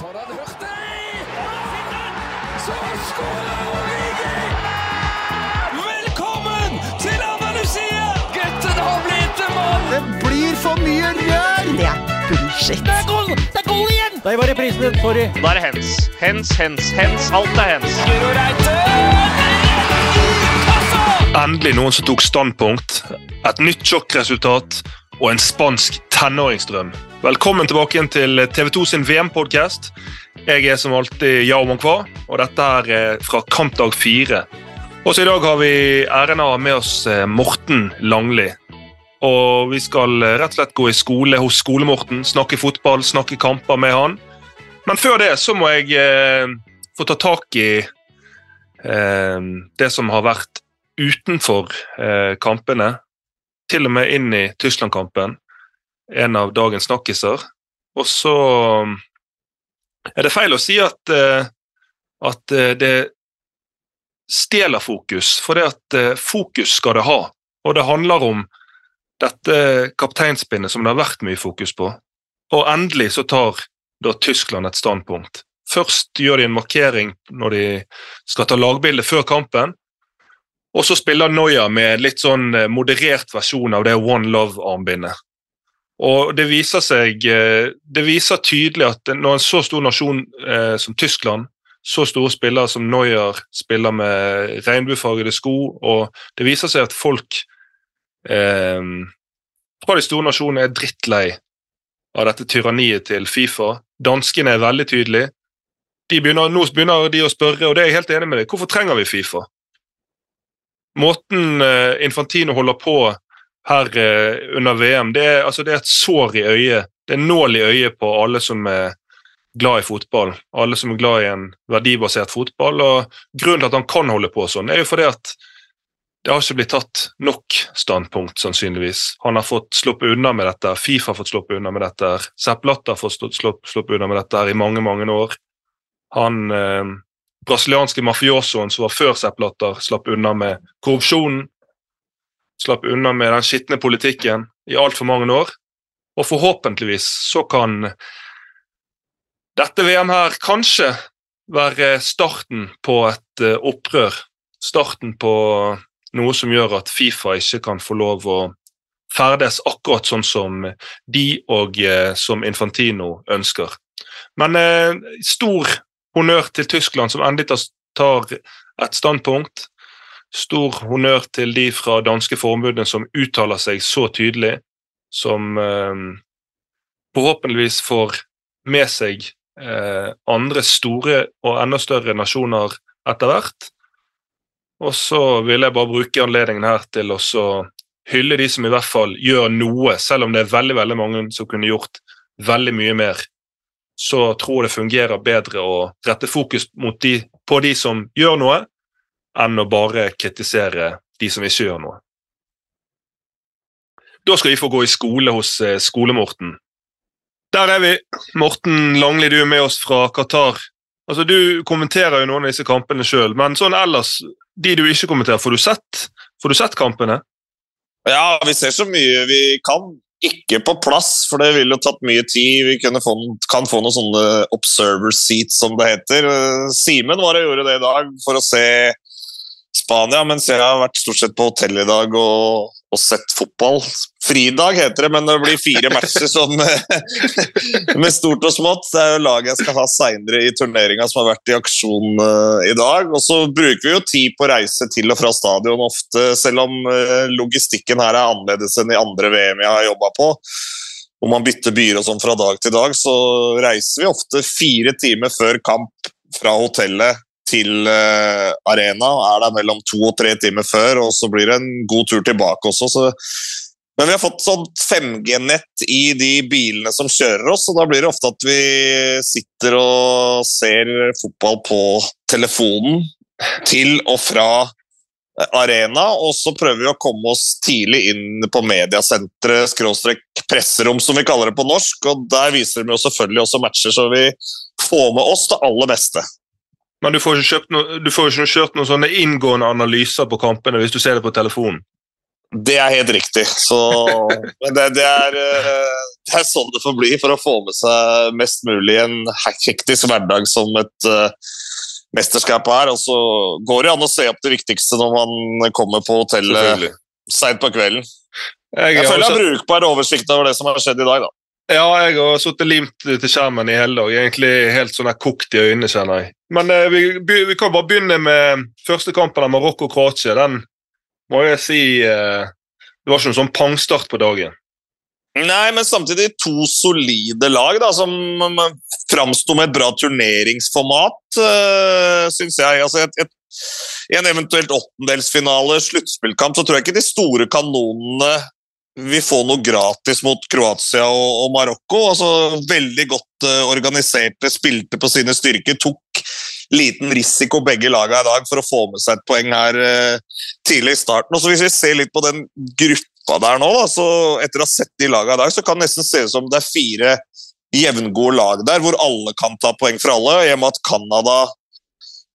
Tar den Hurtig! Så skårer Origi! Velkommen til Andalusia! Gutten har blitt en mann! Det blir for mye rør! Det er bullshit. Det er goal! Det er goal igjen! Der var reprisen. Sorry. Da er det hens. Hens, hens, hens. Alt er hens. Guro! Endelig noen som tok standpunkt. Et nytt sjokkresultat og en spansk tenåringsdrøm. Velkommen tilbake igjen til TV2 sin VM-podkast. Jeg er som alltid Yao Monkwa, og dette er fra kampdag fire. Også i dag har vi æren av å ha med oss eh, Morten Langli. Og vi skal eh, rett og slett gå i skole hos Skole-Morten, snakke fotball, snakke kamper med han. Men før det så må jeg eh, få ta tak i eh, det som har vært utenfor eh, kampene, til og med inn i Tyskland-kampen, en av dagens snakkiser. Og så er det feil å si at, eh, at eh, det stjeler fokus, for det at eh, fokus skal det ha. Og det handler om dette kapteinspinnet som det har vært mye fokus på. Og endelig så tar da Tyskland et standpunkt. Først gjør de en markering når de skal ta lagbilde før kampen. Og så spiller Noya med litt sånn eh, moderert versjon av det One Love-armbindet. Og det viser seg eh, Det viser tydelig at når en så stor nasjon eh, som Tyskland, så store spillere som Neuer spiller med regnbuefargede sko, og det viser seg at folk eh, fra de store nasjonene er drittlei av dette tyranniet til Fifa. Danskene er veldig tydelige. De begynner, nå begynner de å spørre, og det er jeg helt enig med deg, hvorfor trenger vi Fifa? Måten eh, Infantino holder på her eh, under VM, det er, altså, det er et sår i øyet. Det er nål i øyet på alle som er glad i fotball. Alle som er glad i en verdibasert fotball. og Grunnen til at han kan holde på sånn, er jo fordi at det har ikke blitt tatt nok standpunkt, sannsynligvis. Han har fått sluppet unna med dette, Fifa har fått sluppet unna med dette, Sepp Latter har fått sluppet unna med dette i mange mange år. Han eh, brasilianske mafiosoen som var før Sepp Latter, slapp unna med korrupsjonen. Slapp unna med den skitne politikken i altfor mange år. Og forhåpentligvis så kan dette VM her kanskje være starten på et uh, opprør. Starten på noe som gjør at Fifa ikke kan få lov å ferdes akkurat sånn som de og uh, som Infantino ønsker. Men eh, stor honnør til Tyskland, som endelig tar et standpunkt. Stor honnør til de fra danske forbundet som uttaler seg så tydelig, som eh, forhåpentligvis får med seg eh, andre store og enda større nasjoner etter hvert. Og så vil jeg bare bruke anledningen her til å hylle de som i hvert fall gjør noe, selv om det er veldig, veldig mange som kunne gjort veldig mye mer så tror jeg det fungerer bedre å rette fokus de, på de som gjør noe, enn å bare kritisere de som ikke gjør noe. Da skal vi få gå i skole hos Skolemorten. Skole-Morten. Der er vi. Morten Langli, du er med oss fra Qatar. Altså, Du kommenterer jo noen av disse kampene sjøl, men sånn ellers, de du ikke kommenterer, får du sett, får du sett kampene? Ja, vi ser så mye vi kan ikke på plass, for det ville jo tatt mye tid. Vi få, kan få noen sånne observer seats, som det heter. Simen var og gjorde det i dag for å se Spania, mens jeg har vært stort sett på hotell i dag og, og sett fotball. Fridag heter det, men det blir fire matcher sånn med stort og smått. Det er jo laget jeg skal ha seinere i turneringa som har vært i aksjon uh, i dag. Og så bruker vi jo tid på å reise til og fra stadion ofte, selv om uh, logistikken her er annerledes enn i andre VM jeg har jobba på. Om man bytter byer og sånn fra dag til dag, så reiser vi ofte fire timer før kamp fra hotellet til uh, arena. Er der mellom to og tre timer før, og så blir det en god tur tilbake også. Så. Men vi har fått sånn 5G-nett i de bilene som kjører oss, og da blir det ofte at vi sitter og ser fotball på telefonen til og fra arena, og så prøver vi å komme oss tidlig inn på mediasenteret, skråstrek presserom, som vi kaller det på norsk, og der viser de jo selvfølgelig også matcher, så vi får med oss det aller beste. Men du får ikke, noe, ikke kjørt noen sånne inngående analyser på kampene hvis du ser det på telefonen? Det er helt riktig. Så, det, det, er, eh, det, er, sånn det får bli for å få med seg mest mulig en hektisk hverdag som et uh, mesterskap er. Og så går det an å se opp det viktigste når man kommer på hotellet seint på kvelden. Jeg, jeg føler jeg har brukbar oversikt over det som har skjedd i dag. da. Ja, jeg har sittet limt til skjermen i hele dag. Egentlig helt sånn kokt i øynene, kjenner jeg. Men eh, vi, vi, kan bare begynne med første kampen av Marokko-Kroatia. Den må jeg si eh, Det var ikke noen sånn pangstart på dagen. Nei, men samtidig to solide lag da, som framsto med et bra turneringsformat, uh, syns jeg. Altså, et, et, en eventuelt åttendelsfinale, sluttspillkamp, så tror jeg ikke de store kanonene vil få noe gratis mot Kroatia og, og Marokko. Altså, veldig godt organiserte, spilte på sine styrker, tok liten risiko begge lagene i dag for å få med seg et poeng her uh, tidlig i starten. Og så Hvis vi ser litt på den gruppa der nå, da, så etter å ha sett de lagene i dag, så kan det nesten se ut som det er fire jevngode lag der, hvor alle kan ta poeng fra alle. I og med at Canada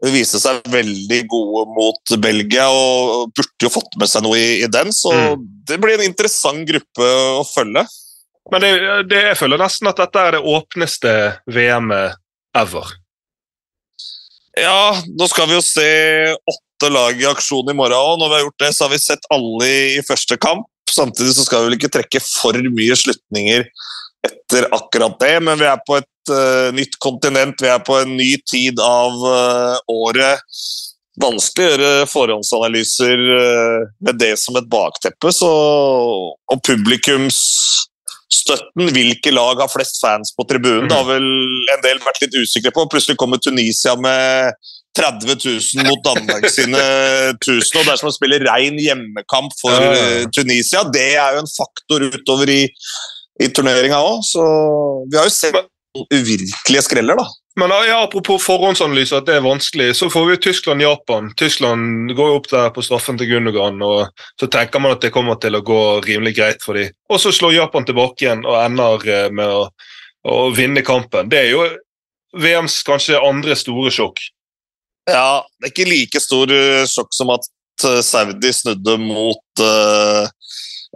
viste seg veldig gode mot Belgia og burde jo fått med seg noe i, i den. Så mm. det blir en interessant gruppe å følge. Men det, det, jeg føler nesten at dette er det åpneste VM-et ever. Ja, nå skal vi jo se åtte lag i aksjon i morgen òg. Når vi har gjort det, så har vi sett alle i første kamp. Samtidig så skal vi vel ikke trekke for mye slutninger etter akkurat det, men vi er på et uh, nytt kontinent, vi er på en ny tid av uh, året. Vanskelig å gjøre forhåndsanalyser uh, med det som et bakteppe. Så, og publikumsstøtten, hvilke lag har flest fans på tribunen, det har vel en del vært litt usikre på. Plutselig kommer Tunisia med 30 000 mot Danmark sine 1000, og det er som å spille rein hjemmekamp for Tunisia. Det er jo en faktor utover i i turneringa òg, så vi har jo sett uvirkelige skreller, da. Men ja, Apropos forhåndsanalyse, at det er vanskelig, så får vi Tyskland-Japan. Tyskland går jo opp der på straffen til Gundogan, og så tenker man at det kommer til å gå rimelig greit for dem. Og så slår Japan tilbake igjen og ender eh, med å, å vinne kampen. Det er jo VMs kanskje andre store sjokk. Ja, det er ikke like stor eh, sjokk som at eh, Saudi snudde mot uh,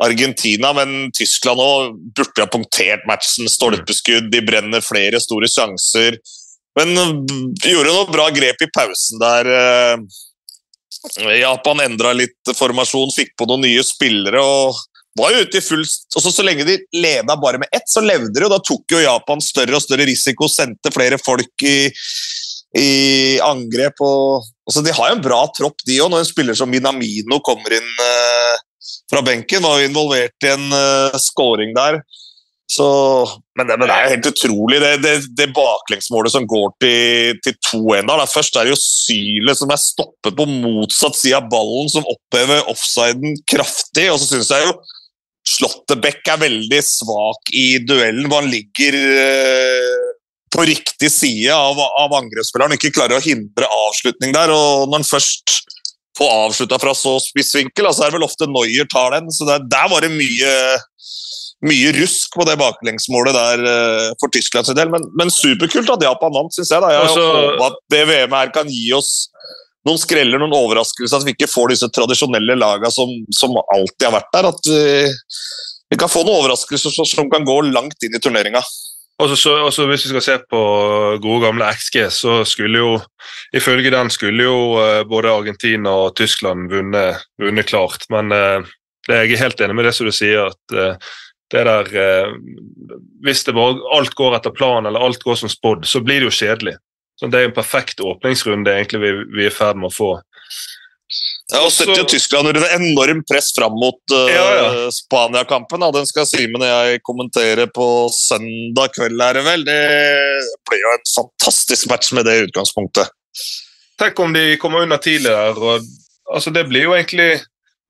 Argentina, men Tyskland òg burde ha punktert matchen. Stolpeskudd, de brenner flere store sjanser. Men uh, gjorde noe bra grep i pausen der. Uh, Japan endra litt formasjon, fikk på noen nye spillere. og var jo ute i full, også Så lenge de leda bare med ett, så levde de. og Da tok jo Japan større og større risiko, sendte flere folk i, i angrep. og, altså De har jo en bra tropp, de òg, når en spiller som Minamino kommer inn. Uh, fra benken. Var jo involvert i en uh, scoring der. Så, men, det, men, det, er jo helt utrolig, det, det, det baklengsmålet som går til, til 2-1 Da. Først er det jo Syle som er stoppet på motsatt side av ballen, som opphever offsiden kraftig. Og så syns jeg jo Slåttebekk er veldig svak i duellen, hvor han ligger eh, på riktig side av, av angrepsspilleren og ikke klarer å hindre avslutning der. og Når han først får avslutta fra så spiss vinkel. Altså er det vel ofte Noyer tar den, så der var det mye, mye rusk på det baklengsmålet der uh, for Tysklands del. Men, men, superkult at Japan vant, syns jeg. da. Jeg Også, håper at det VM her kan gi oss noen skreller, noen overraskelser, at vi ikke får disse tradisjonelle lagene som, som alltid har vært der. At vi, vi kan få noen overraskelser som, kan gå langt inn i turneringa. Også, så, Hvis vi skal se på gode gamle XG, så skulle jo ifølge den skulle jo uh, både Argentina og Tyskland vunnet, vunnet klart. Men uh, jeg er helt enig med det som du sier, at uh, det der Hvis det bare alt går etter planen eller alt går som spådd, så blir det jo kjedelig. Så Det er en perfekt åpningsrunde egentlig vi, vi er i ferd med å få. Ja, og setter jo Tyskland under enormt press fram mot uh, ja, ja. Spania-kampen. Den skal Simen og jeg kommentere på søndag kveld, er det vel. Det blir jo en fantastisk match med det utgangspunktet. Tenk om de kommer under tidligere. Og, altså, det blir jo egentlig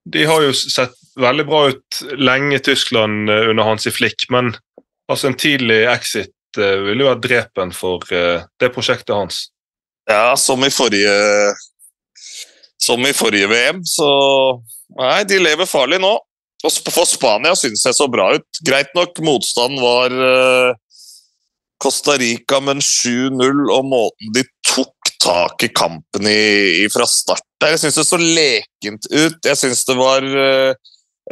De har jo sett veldig bra ut lenge, Tyskland, eh, under Hansi Flick, men altså, en tidlig exit uh, ville jo vært drepen for uh, det prosjektet hans. Ja, som i forrige som i forrige VM. Så nei, de lever farlig nå. Og for Spania synes jeg så bra ut. Greit nok, motstanden var Costa Rica, men 7-0, og måten de tak i kampen i, i fra start der Jeg syns det så lekent ut. Jeg syns det var uh,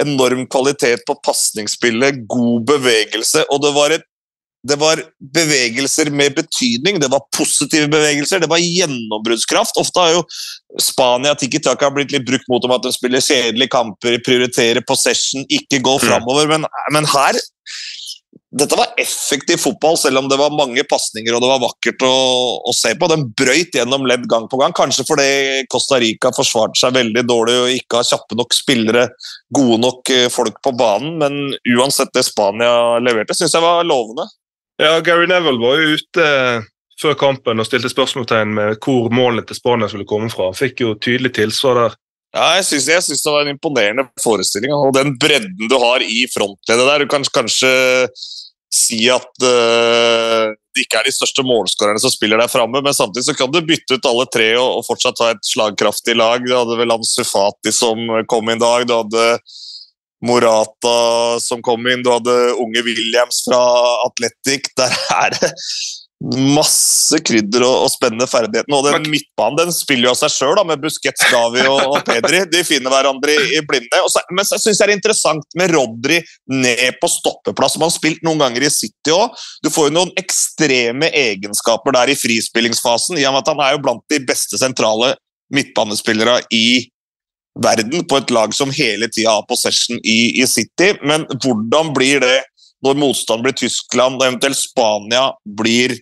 enorm kvalitet på pasningsspillet, god bevegelse, og det var, et, det var bevegelser med betydning. Det var positive bevegelser, det var gjennombruddskraft. Ofte har jo Spania Tiki Taka blitt litt brukt mot dem at de spiller kjedelige kamper, prioriterer possession, ikke går framover, men, men her dette var effektiv fotball, selv om det var mange pasninger og det var vakkert å, å, se på. Den brøyt gjennom ledd gang på gang, kanskje fordi Costa Rica forsvarte seg veldig dårlig og ikke har kjappe nok spillere, gode nok eh, folk på banen, men uansett det Spania leverte, syns jeg var lovende. Ja, Gary Neville var jo ute før kampen og stilte spørsmålstegn med hvor målene til Spania skulle komme fra. Fikk jo tydelig tilsvar der. Ja, jeg syns, det var en imponerende forestilling. Og den bredden du har i frontleddet der Du kan kanskje si at uh, det ikke er de største målskårerne som spiller der framme, men samtidig så kan du bytte ut alle tre og, og fortsatt ha et slagkraftig lag. Du hadde vel Hans Sufati som kom inn i dag. Du hadde Morata som kom inn. Du hadde unge Williams fra Atletic. Der er det masse krydder og, og spennende ferdigheter. Og den midtbanen den spiller jo av seg sjøl, med Busquets, Gavi og, og, Pedri. De finner hverandre i, i blinde. Så, men så syns jeg det er interessant med Rodri ned på stoppeplass, som han har spilt noen ganger i City òg. Du får jo noen ekstreme egenskaper der i frispillingsfasen, i og med at han er jo blant de beste sentrale midtbanespillere i verden på et lag som hele tida har possession i, i City. Men hvordan blir det når motstanden blir Tyskland og eventuelt Spania blir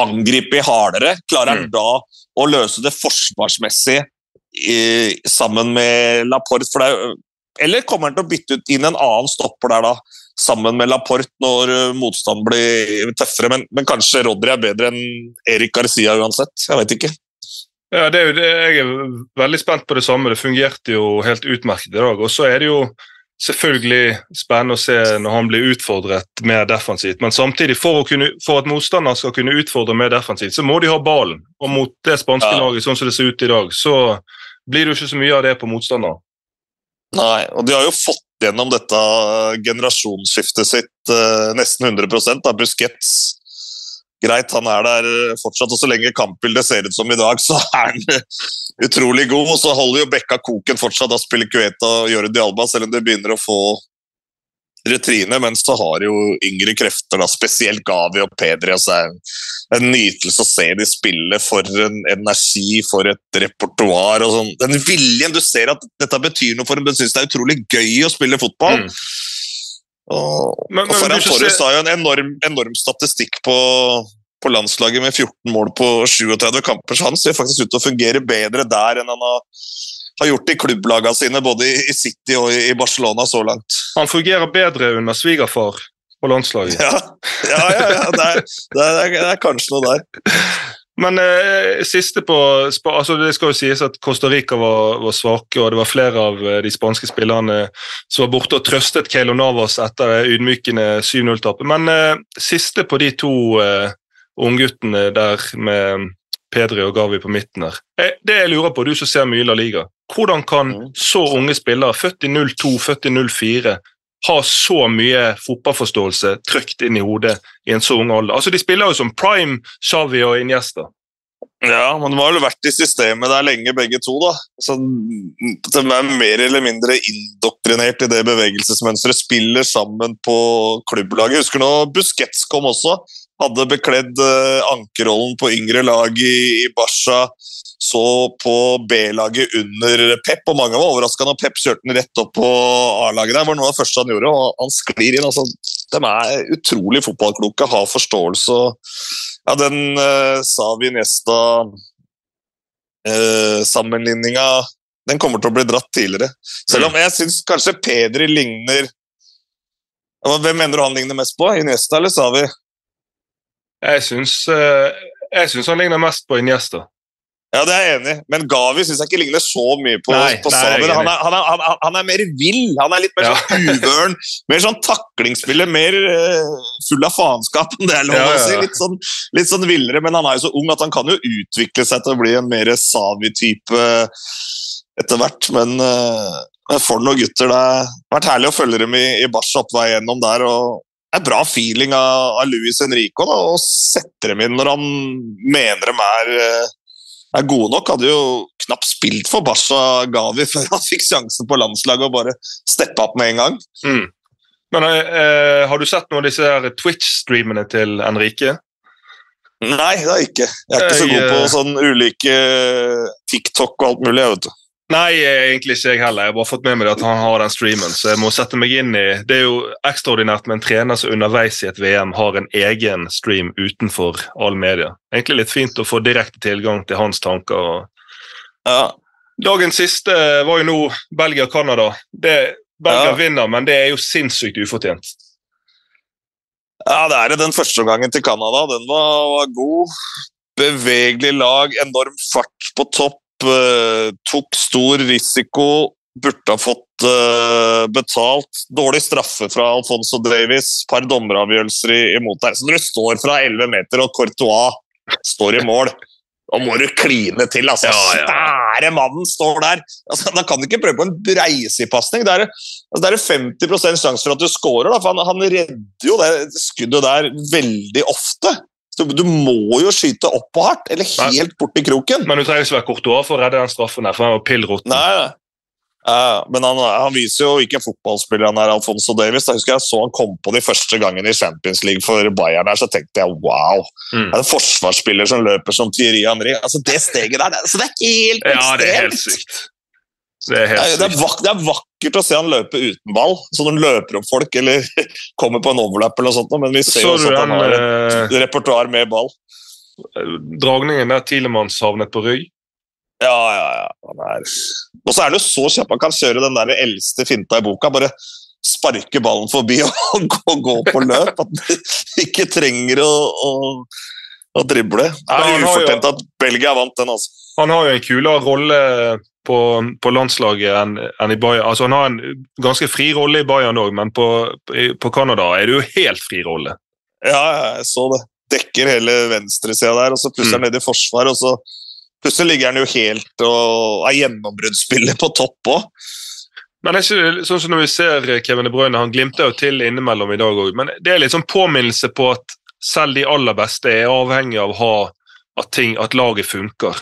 angripet hardere? Klarer han mm. da å løse det forsvarsmessig i, sammen med Laporte? For det, eller kommer han til å bytte ut inn en annen stopper der, da? Sammen med Laporte når motstanden blir tøffere. Men, men kanskje Rodry er bedre enn Erik Garcia uansett? Jeg vet ikke. Ja, det er jo det. Jeg er veldig spent på det samme. Det fungerte jo helt utmerket i dag. Og så er det jo selvfølgelig spennende å se når han blir utfordret mer defensivt. Men samtidig, for, kunne, for at motstander skal kunne utfordre mer defensivt, så må de ha ballen. Og mot det spanske ja. laget sånn som det ser ut i dag, så blir det jo ikke så mye av det på motstander. Nei, og de har jo fått gjennom dette generasjonsskiftet sitt uh, nesten 100% av Busquets. Greit, han er der fortsatt, og så lenge kampbildet ser ut som i dag, så er han utrolig god. Og så holder jo Bekka koken fortsatt. Da spiller Cueta og Jordi Alba, selv om de begynner å få retrine. Men så har jo yngre krefter, da, spesielt Gavi og Pedri. og så er en nytelse å se de spille for en energi, for et repertoar. og sånn. Den viljen Du ser at dette betyr noe for dem. De syns det er utrolig gøy å spille fotball. Mm. Og, men, og Ferran Torres har jo en enorm, enorm statistikk på på landslaget med 14 mål på 37 kamper, så han ser faktisk ut til å fungere bedre der enn han har, har gjort i klubblagene sine, både i City og i Barcelona så langt. Han fungerer bedre under svigerfar på landslaget. Ja, ja, ja, ja det, er, det, er, det, er, kanskje noe der. Men eh, siste på altså Det skal jo sies at Costa Rica var, var, svake, og det var flere av eh, de spanske spillerne som var borte og trøstet Keilo Navas etter det ydmykende 7-0-tapet. Men eh, siste på de to eh, ungguttene der med Pedri og Gavi på midten her. Eh, det jeg lurer på, du som ser mye La Liga, hvordan kan mm. så unge spillere, født i 02, født i 04, ha så mye fotballforståelse trykt inn i hodet i en så ung alder? Altså, De spiller jo som prime Xavi og Iniesta. Ja, men de har vel vært i systemet der lenge, begge to. da. Så De er mer eller mindre indoktrinert i det bevegelsesmønsteret. Spiller sammen på klubblaget. Jeg husker nå Busquets kom også hadde bekledd uh, ankerrollen på yngre lag i, i Barca. Så på B-laget under Pep, og mange var overraska når Pep kjørte den rett opp på A-laget. der, var noe av det første han gjorde, og han sklir inn. altså, De er utrolig fotballkloke, har forståelse. ja, Den sa vi Nesta-sammenligninga den kommer til å bli dratt tidligere. Selv om jeg syns kanskje Pedri ligner Hvem mener du han ligner mest på? Iniesta eller Savi? Jeg syns, eh, jeg syns han ligner mest på Iniesta. Ja, det er jeg enig i, men Gavi syns jeg ikke ligner så mye på, nei, på Saber. Han, han, han, han, er mer vill, han er litt mer sånn uvøren. mer sånn taklingsspiller, mer uh, full av faenskap, enn det er lov ja, å si. Litt sånn, litt sånn villere, men han er jo så ung at han kan jo utvikle seg til å bli en mer Savi-type etter hvert. Men uh, for noen gutter, det har vært herlig å følge dem i, i Barca opp vei gjennom der. og er bra feeling av, av Luis Henrico da, og setter dem inn når han mener dem er, eh, er gode nok. Hadde jo knapt spilt for Basha Gavi før han fikk sjansen på landslaget og bare steppa opp med en gang. Mm. Men eh, Har du sett noen av disse Twitch-streamene til Enrique? Nei, det har jeg ikke. Jeg er ikke så god på eh, sånn ulike TikTok og alt mulig. jeg vet du. Nei, egentlig ikke jeg heller. Jeg har bare fått med meg at han har den streamen. så jeg må sette meg inn i... Det er jo ekstraordinært med en trener som underveis i et VM har en egen stream utenfor all media. Egentlig litt fint å få direkte tilgang til hans tanker. og Ja. Dagens siste var jo nå Belgia-Canada. Belgia Ja. vinner, men det er jo sinnssykt ufortjent. Ja, det er det. Den første gangen til Canada, den var, var god. Bevegelig lag, enorm fart på topp. Eh, tok stor risiko. Burde ha fått eh, betalt. Dårlig straffe fra Alfonso Davies. Par dommeravgjørelser imot deg. Så når du står fra 11 meter og Courtois står i mål, da må du kline til. altså. Svære mannen står der. Altså, da kan du ikke prøve på en breisidepasning. Det Altså, det er 50 sjanse for at du scorer, da, for han, han redder jo det skuddet der veldig ofte. Så du må jo skyte opp og hardt, eller helt bort i kroken. Men du trenger ikke være Courtois for å redde den straffen der, for han var pill råtten. Nei, nei. Men han, han viser jo hvilken fotballspiller han er, Alfonso Davies. Jeg husker jeg så han kom på de første gangene i Champions League for Bayern, der, så tenkte jeg wow. Mm. Det er en forsvarsspiller som løper som Thierry Henry. Altså, det steget der, det, altså, det er helt Ja, det er helt ekstremt. sykt. Det er Det helt er, det, er sykt. vak det er vakkert å se han løpe uten ball, så når han løper opp folk eller kommer på en overlap eller noe sånt, men vi ser Så også at han har eh, et repertoar med ball. dragningen der Tilemann havnet på Røy? Ja, ja, ja. Han. Og så er det jo så kjapp. Han kan kjøre den der eldste finta i boka. Bare sparke ballen forbi og gå, gå på løp. At han ikke trenger å, å, å drible. Det er ufortjent at Belgia vant den, altså. Han har jo en kulere rolle på, på landslaget enn en i Bayern. Altså, han har en ganske fri rolle i Bayern òg, men på, på Canada er det jo helt fri rolle. Ja, jeg så det. Dekker hele venstresida der, og så plutselig mm. nede i forsvar, og så plutselig ligger han jo helt og er gjennombruddsspiller på topp òg. Men det er ikke sånn som når vi ser Kevin De Bruyne, han glimter jo til innimellom i dag òg, men det er litt sånn påminnelse på at selv de aller beste er avhengig av å ha at, ting, at laget funker.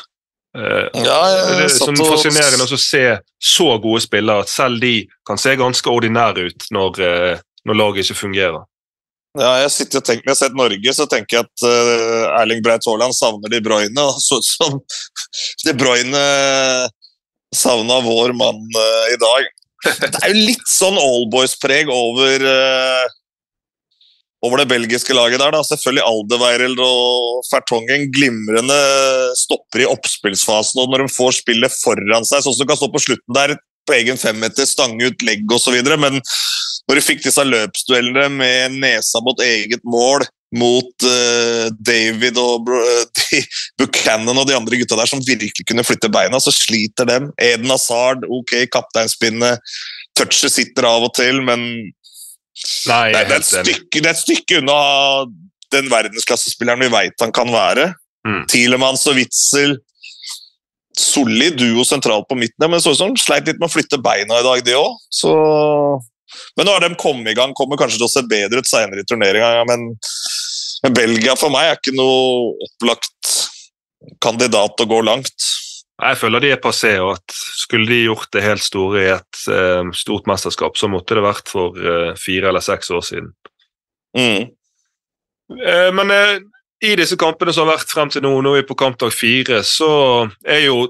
Eh, Ja, det er sånn og- fascinerende å se så gode spillere at selv de kan se ganske ordinære ut når, uh, når laget ikke fungerer. Ja, jeg sitter og tenker, Når jeg har sett Norge, så tenker jeg at uh, Erling Breit Haaland savner De Bruyne. Og så som De Bruyne savna vår mann i dag. Det er jo litt sånn allboys-preg over over det belgiske laget der. da. Selvfølgelig Aldeweireld og Fertongen glimrende stopper i oppspillsfasen. og Når de får spillet foran seg, sånn som de kan stå på slutten der på egen femmeter, stange ut legg osv. Men når de fikk disse løpsduellene med nesa mot eget mål mot uh, David og de, Buchanan og de andre gutta der som virkelig kunne flytte beina, så sliter dem. Eden Hazard, ok, kapteinspinnet. Touchet sitter av og til, men Nei, det, det, er stykke, det er et stykke unna den verdensklassespilleren vi veit han kan være. Mm. Tielemanns og Witzel. Solid duo sentralt på midten, men så ut som sleit litt med å flytte beina i dag, de òg. Så Men nå har de kommet i gang, kommer kanskje til å se bedre ut senere i turneringa. Men, men Belgia for meg er ikke noe opplagt kandidat å gå langt. Jeg føler de er passé, og at skulle de gjort det helt store i et eh, stort mesterskap, så måtte det vært for eh, fire eller seks år siden. Mm. Eh, men eh, i disse kampene som har vært frem til nå, nå er vi på kampdag fire, så er jo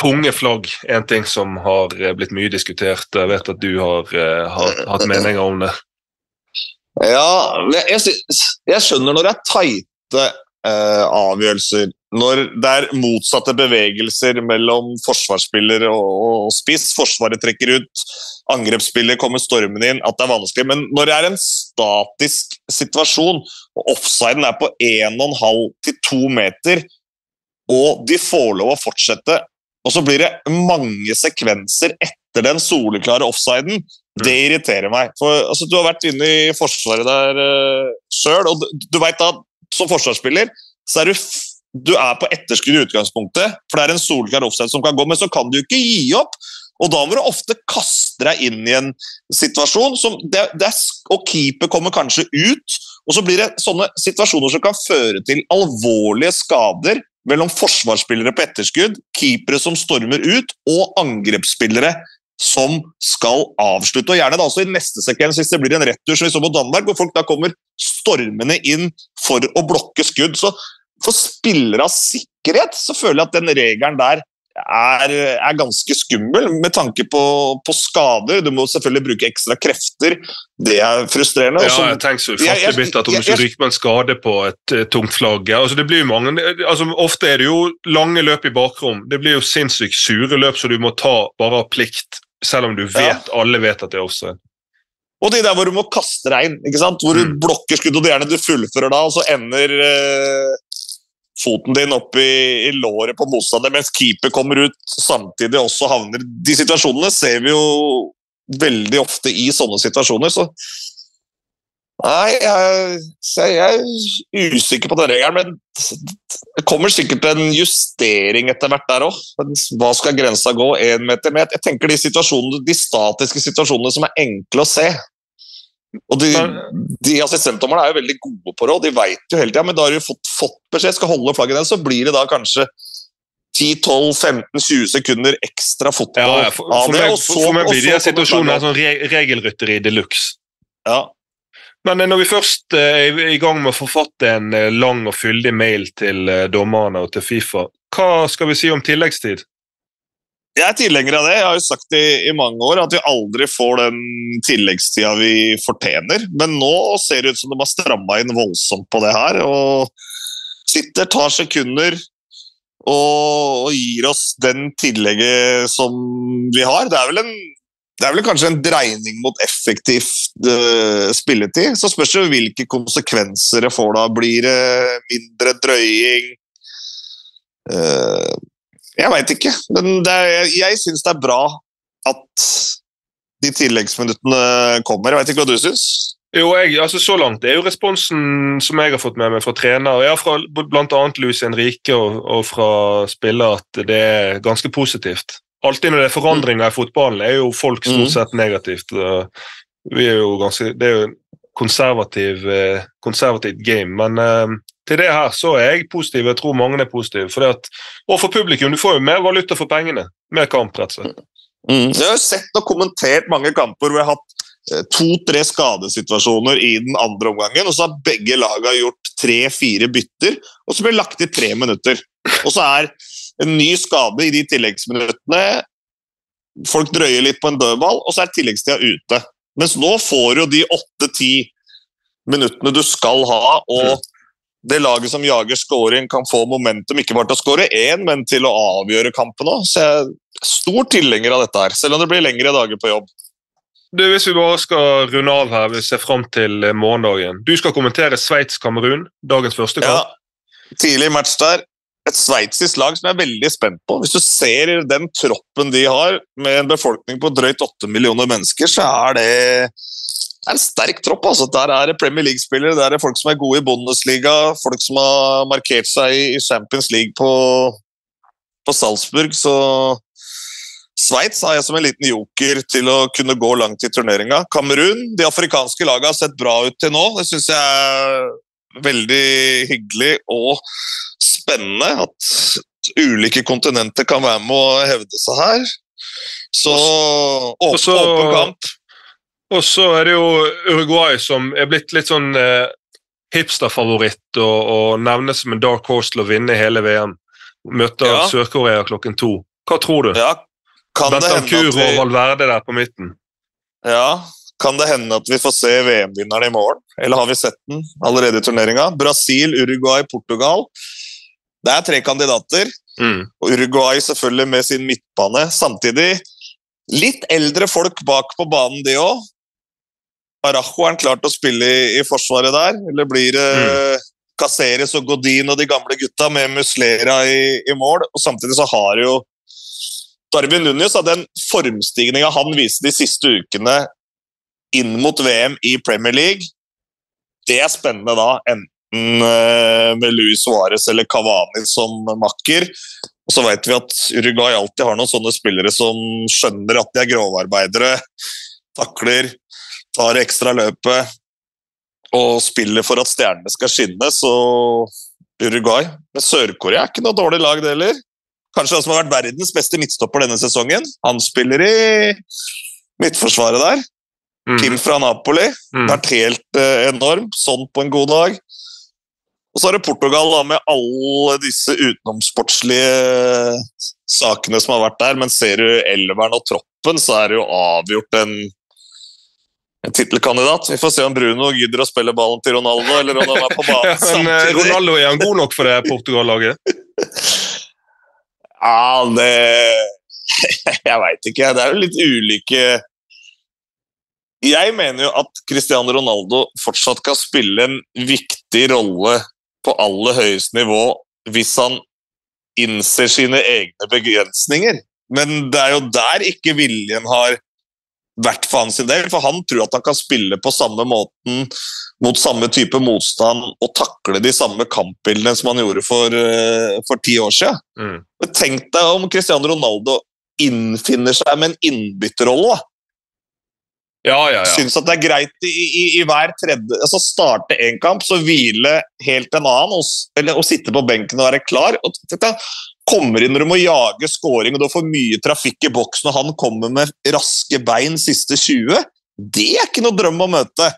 tunge flagg en ting som har eh, blitt mye diskutert. Jeg vet at du har, eh, har hatt meninger om det. Ja, jeg, jeg, skjønner når det er tighte avgjørelser. Når det er motsatte bevegelser mellom forsvarsspiller og, og spiss. Forsvaret trekker ut, angrepsspiller kommer stormende inn. At det er vanskelig. Men når det er en statisk situasjon, og offsiden er på 1,5 til 2 meter, og de får lov å fortsette, og så blir det mange sekvenser etter den soleklare offsiden, det irriterer meg. For altså, Du har vært inne i forsvaret der uh, sjøl, og du, du veit at som forsvarsspiller så er du, du er på etterskudd i utgangspunktet, for det er en solklar offside som kan gå, men så kan du ikke gi opp. Og da må du ofte kaste deg inn i en situasjon som det, det er, Og keeper kommer kanskje ut, og så blir det sånne situasjoner som kan føre til alvorlige skader mellom forsvarsspillere på etterskudd, keepere som stormer ut, og angrepsspillere som skal avslutte. Og gjerne da også i neste sekvens, hvis det blir en retur som vi så på Danmark, hvor folk da kommer stormende inn for å blokke skudd. Så for spillere av sikkerhet så føler jeg at den regelen der er, er, ganske skummel med tanke på, på, skader. Du må selvfølgelig bruke ekstra krefter. Det er frustrerende. Ja, jeg tenker så ufattelig bittert at om du skal ryke med en skade på et uh, tungt flagg. Altså, det blir jo mange, altså, ofte er det jo lange løp i bakrom. Det blir jo sinnssykt sure løp som du må ta bare av plikt, selv om du vet, ja. alle vet at det er offside. Og de der hvor du må kaste deg inn, hvor du mm. blokker skudd og det gjerne du fullfører da, og så ender uh, foten din opp i, i låret på motstander mens keeper kommer ut samtidig også havner De situasjonene ser vi jo veldig ofte i sånne situasjoner, så Nei, jeg, jeg er usikker på den regelen, men det kommer sikkert en justering etter hvert der òg. Hva skal grensa gå? Én meter med? Jeg tenker de, de statiske situasjonene som er enkle å se, og De, de assistentdommerne er jo veldig gode på råd, de veit jo hele tida, men da har de fått, fått beskjed skal holde flagget ned, så blir det da kanskje 10-12-15-20 sekunder ekstra fotball ja, ja, for, av det. Og så, for meg blir de situasjonene sånn re regelrytteri de luxe. Ja. Men eh, når vi først eh, er i gang med å forfatte en eh, lang og fyldig mail til dommerne og til Fifa, hva skal vi si om tilleggstid? Jeg er tilhenger av det. Jeg har jo sagt i, i mange år, at vi aldri får den tilleggstida vi fortjener. Men nå ser det ut som de har stramma inn voldsomt på det her. og Sitter, tar sekunder og, og gir oss den tillegget som vi har. Det er vel, en, det er vel kanskje en dreining mot effektiv uh, spilletid. Så spørs det hvilke konsekvenser det får da. Blir det mindre drøying? Uh, jeg veit ikke. Men er, jeg, jeg syns det er bra at de tilleggsminuttene kommer. Jeg veit ikke hva du syns? Jo, jeg, altså Så langt er jo responsen som jeg har fått med meg fra trener, ja, fra bl.a. Luis Henrique og, og, fra spiller, at det er ganske positivt. Alltid når det er forandringer i fotballen, er jo folk stort mm. sett negativt. Vi er jo ganske, det er jo konservativ, eh, konservativt game, men uh, til det her så er jeg positiv. Jeg tror mange er positive. For at, og for publikum, du får jo mer valuta for pengene. Mer kamp, rett og slett. Mm. Jeg har sett og kommentert mange kamper hvor jeg har hatt eh, to-tre skadesituasjoner i den andre omgangen, og så har begge lagene gjort tre-fire bytter, og så blir det lagt i tre minutter. Og så er en ny skade i de tilleggsminuttene. Folk drøyer litt på en dødball, og så er tilleggstida ute. Mens nå får jo de åtte-ti minuttene du skal ha, og det laget som jager scoring, kan få momentum ikke bare til å skåre én, men til å avgjøre kampen òg. Så jeg er stor tilhenger av dette her, selv om det blir lengre dager på jobb. Du, hvis vi bare skal runde av her, vi ser fram til eh, morgendagen. Du skal kommentere Sveits-Kamerun, dagens første kamp. Ja, tidlig match der. Et sveitsisk lag som jeg er veldig spent på. Hvis du ser den troppen de har, med en befolkning på drøyt åtte millioner mennesker, så er det en sterk tropp. altså. Der er det Premier League-spillere, der er det folk som er gode i Bundesliga, folk som har markert seg i Champions League på, på Salzburg. Så Sveits har jeg som en liten joker til å kunne gå langt i turneringa. Kamerun, de afrikanske lagene har sett bra ut til nå. Det syns jeg er veldig hyggelig og spennende at ulike kontinenter kan være med å hevde seg her. Så åpen kamp. Og så er det jo Uruguay som er blitt litt sånn eh, hipsterfavoritt og, og nevnes som en dark horse til å vinne hele VM. Møter ja. Sør-Korea klokken to. Hva tror du? Ja, kan Bentancur vi... og Valverde der på midten. Ja, kan det hende at vi får se VM-vinneren i morgen? Eller har vi sett den allerede i turneringa? Brasil, Uruguay, Portugal. Det er tre kandidater. Mm. Og Uruguay selvfølgelig med sin midtbane. Samtidig litt eldre folk bak på banen, de òg. Arajo er klart å spille i, i, forsvaret der, eller blir det mm. Caceres og Godin og de gamle gutta med Muslera i, i mål? Og Samtidig så har jo Darwin Núñez den formstigninga han viste de siste ukene inn mot VM i Premier League, det er spennende da. Enten med Luis Suárez eller Cavani som makker. Og så vet vi at Uruguay alltid har noen sånne spillere som skjønner at de er grovarbeidere, takler tar ekstra løpet og spiller for at stjernene skal skinne, så Uruguay. Men Sør-Korea er ikke noe dårlig lag, det heller. Kanskje han som har vært verdens beste midtstopper denne sesongen. Han spiller i midtforsvaret der. Mm. Kim fra Napoli. Mm. Vært helt uh, enorm. Sånn på en god dag. Og så er det Portugal da, med alle disse utenomsportslige sakene som har vært der. Men ser du elveren og troppen, så er det jo avgjort en, en tittelkandidat. Vi får se om Bruno gidder å spille ballen til Ronaldo, eller om han er på banen men eh, samtidig. Ronaldo er han god nok for det Portugal-laget? Ja, det Jeg veit ikke. Det er jo litt ulike Jeg mener jo at Cristiano Ronaldo fortsatt kan spille en viktig rolle på aller høyeste nivå hvis han innser sine egne begrensninger. Men det er jo der ikke viljen har vært for hans del. For han tror at han kan spille på samme måten mot samme type motstand og takle de samme kampbildene som han gjorde for, eh, for ti år siden. Mm. Tenk deg om Cristiano Ronaldo innfinner seg med en innbytterrolle. Ja, ja, ja. Syns at det er greit i, i, i hver tredje altså Starte én kamp, så hvile helt en annen, og, eller og sitte på benken og være klar. og tenk Kommer inn når du må jage scoring og du får mye trafikk i boksen, og han kommer med raske bein siste 20. Det er ikke noe drøm å møte.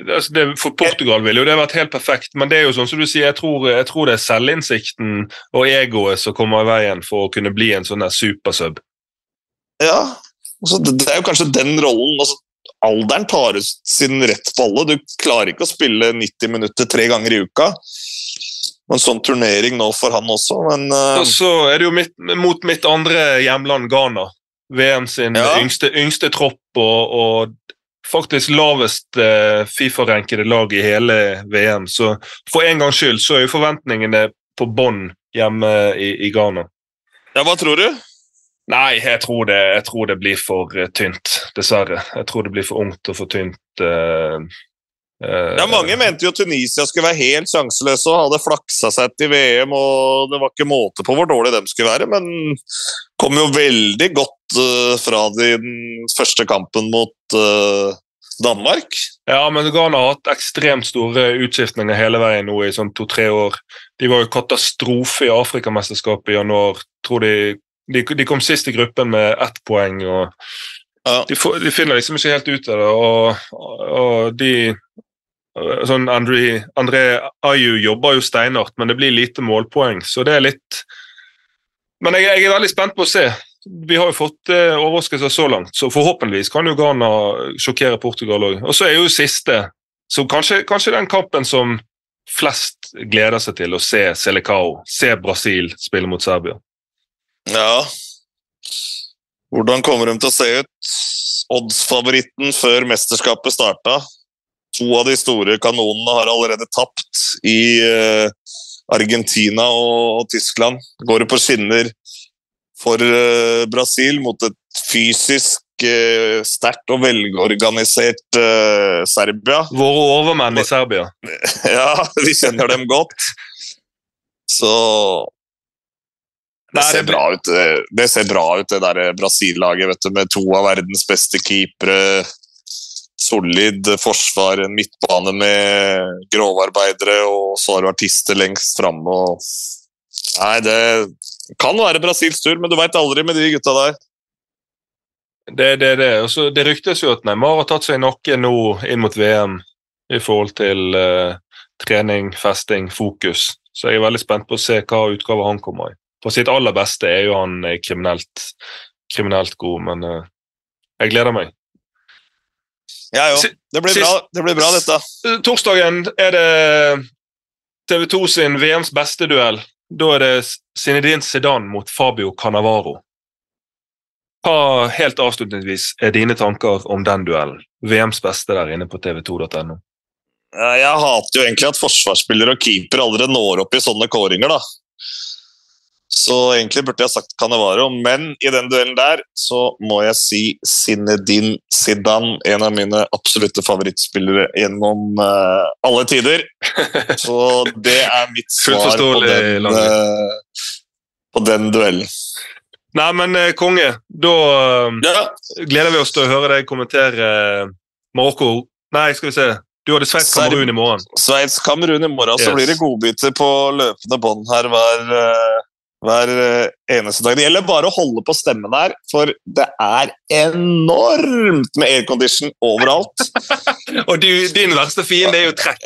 Altså, det, for Portugal ville jo det vært helt perfekt, men det er jo sånn som du sier, jeg tror, jeg tror det er selvinnsikten og egoet som kommer i veien for å kunne bli en sånn der supersub. Ja, altså, det, er jo kanskje den rollen altså, Alderen tar ut sin rett på alle. Du klarer ikke å spille 90 minutter tre ganger i uka. En sånn turnering nå for han også, men uh... Og så er det jo mitt, mot mitt andre hjemland, Ghana. VM sin Ja. yngste, yngste tropp og, og faktisk lavest uh, Fifa-renkede lag i hele VM. Så for en gangs skyld så er jo forventningene på bånn hjemme i, i Ghana. Ja, hva tror du? Nei, jeg tror det, jeg tror det blir for eh, tynt, dessverre. Jeg tror det blir for ungt og for tynt. Uh, uh, Ja, Mange mente jo Tunisia skulle være helt sjanseløse og hadde flaksa seg til VM, og det var ikke måte på hvor dårlig de skulle være, men kom jo veldig godt uh, fra den første kampen mot Danmark. Ja, men Ghana har hatt ekstremt store utskiftninger hele veien nå i sånn to-tre år. De var jo katastrofe i Afrikamesterskapet i januar. Tror de, de, de kom sist i gruppen med ett poeng. og Ja. de, får, de finner liksom ikke helt ut av det. Og, og de sånn André, André Ayu jobber jo steinhardt, men det blir lite målpoeng, så det er litt Men jeg, jeg er veldig spent på å se. Vi har jo fått eh, overraskelser så langt, så forhåpentligvis kan jo Ghana sjokkere Portugal òg. Og så er jo siste, så kanskje, kanskje den kampen som flest gleder seg til å se Selecao, se Brasil spille mot Serbia. Ja. Hvordan kommer de til å se ut? Odds-favoritten før mesterskapet starta. To av de store kanonene har allerede tapt i eh, Argentina og, Tyskland. Går det på skinner for eh, Brasil mot et fysisk uh, sterkt og velorganisert eh, Serbia. Våre overmenn i Serbia. Ja, vi kjenner dem godt. Så det ser bra ut, det- det ser bra ut, det der Brasil-laget, vet du, med to av verdens beste keepere. Solid forsvar, en midtbane med grovarbeidere, og så har du artister lengst framme. Nei, det kan være Brasils tur, men du veit aldri med de gutta der. Det, det, det. Og så det ryktes jo at Neymar har tatt seg noe nå inn mot VM i forhold til uh, trening, festing, fokus. Så jeg er veldig spent på å se hva utgave han kommer i. På sitt aller beste er jo han eh, kriminelt, kriminelt god, men uh, jeg gleder meg. Jeg òg. Det blir bra, det blir bra dette. Torsdagen er det TV 2 sin VMs beste duell. Da er det Zinedine Zidane mot Fabio Cannavaro. Hva helt avslutningsvis er dine tanker om den duellen? VMs beste der inne på tv2.no. Jeg hater jo egentlig at forsvarsspillere og keeper aldri når opp i sånne kåringer, da. Så egentlig burde jeg sagt Canevaro, men i den duellen der så må jeg si Zinedine Zidane, en av mine absolutte favorittspillere gjennom uh, alle tider. Så det er mitt svar på den, eh, på den duellen. Nei, men eh, konge, da uh, Ja, gleder vi oss til å høre deg kommentere Marokko Nei, skal vi se. Du hadde Sveits-Kamerun i morgen. Sveits-Kamerun i morgen, så blir det godbiter på løpende bånd her hver, hver eh, eneste dag. Det gjelder bare å holde på stemmen her, for det er enormt med aircondition overalt. Og du, din verste fiende er jo trekk.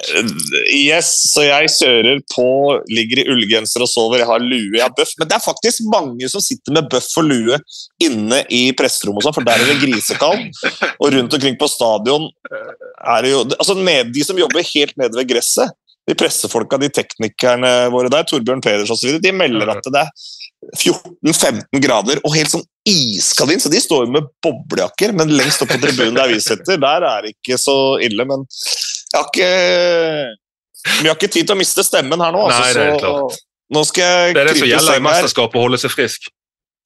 Yes, så jeg kjører på, ligger i ullgenser og sover. Jeg har lue, jeg har bøff. Men det er faktisk mange som sitter med bøff og lue inne i presserommet, sånn, for der er det grisekaldt. Og rundt omkring på stadion er det jo altså med De som jobber helt nede ved gresset, de pressefolka, de teknikerne våre der, Torbjørn Peders osv., de melder at det er 14-15 grader og helt sånn iskald inn, så de står jo med boblejakker. Men lengst opp på tribunen der vi sitter, der er det ikke så ille. Men jeg har ikke Vi har ikke tid til å miste stemmen her nå, altså, Nei, det er klart. nå skal jeg Det er det som gjelder i mesterskapet, å holde seg frisk.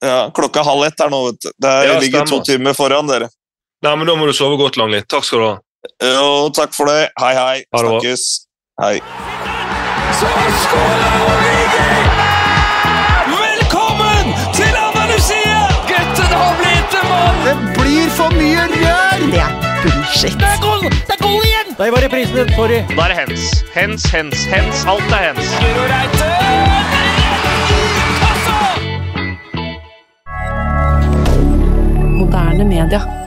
Ja, klokka er halv ett her nå, vet du. Det Ja, ligger to timer foran dere. Nei, men Da må du sove godt, Langli. Takk skal du ha. Jo, takk for det. Hei, hei. Ha det. Snakkes. Hei. Så skåler Origi! Velkommen til Andalusia! Gutten har blitt en mann! Det blir for mye rør! Det er bullshit. Det er goal! Det er goal igjen! Der var reprisen din. Sorry. Da er det hens. Hens, hens, hens. Alt er hens. Guro Reite! Moderne media.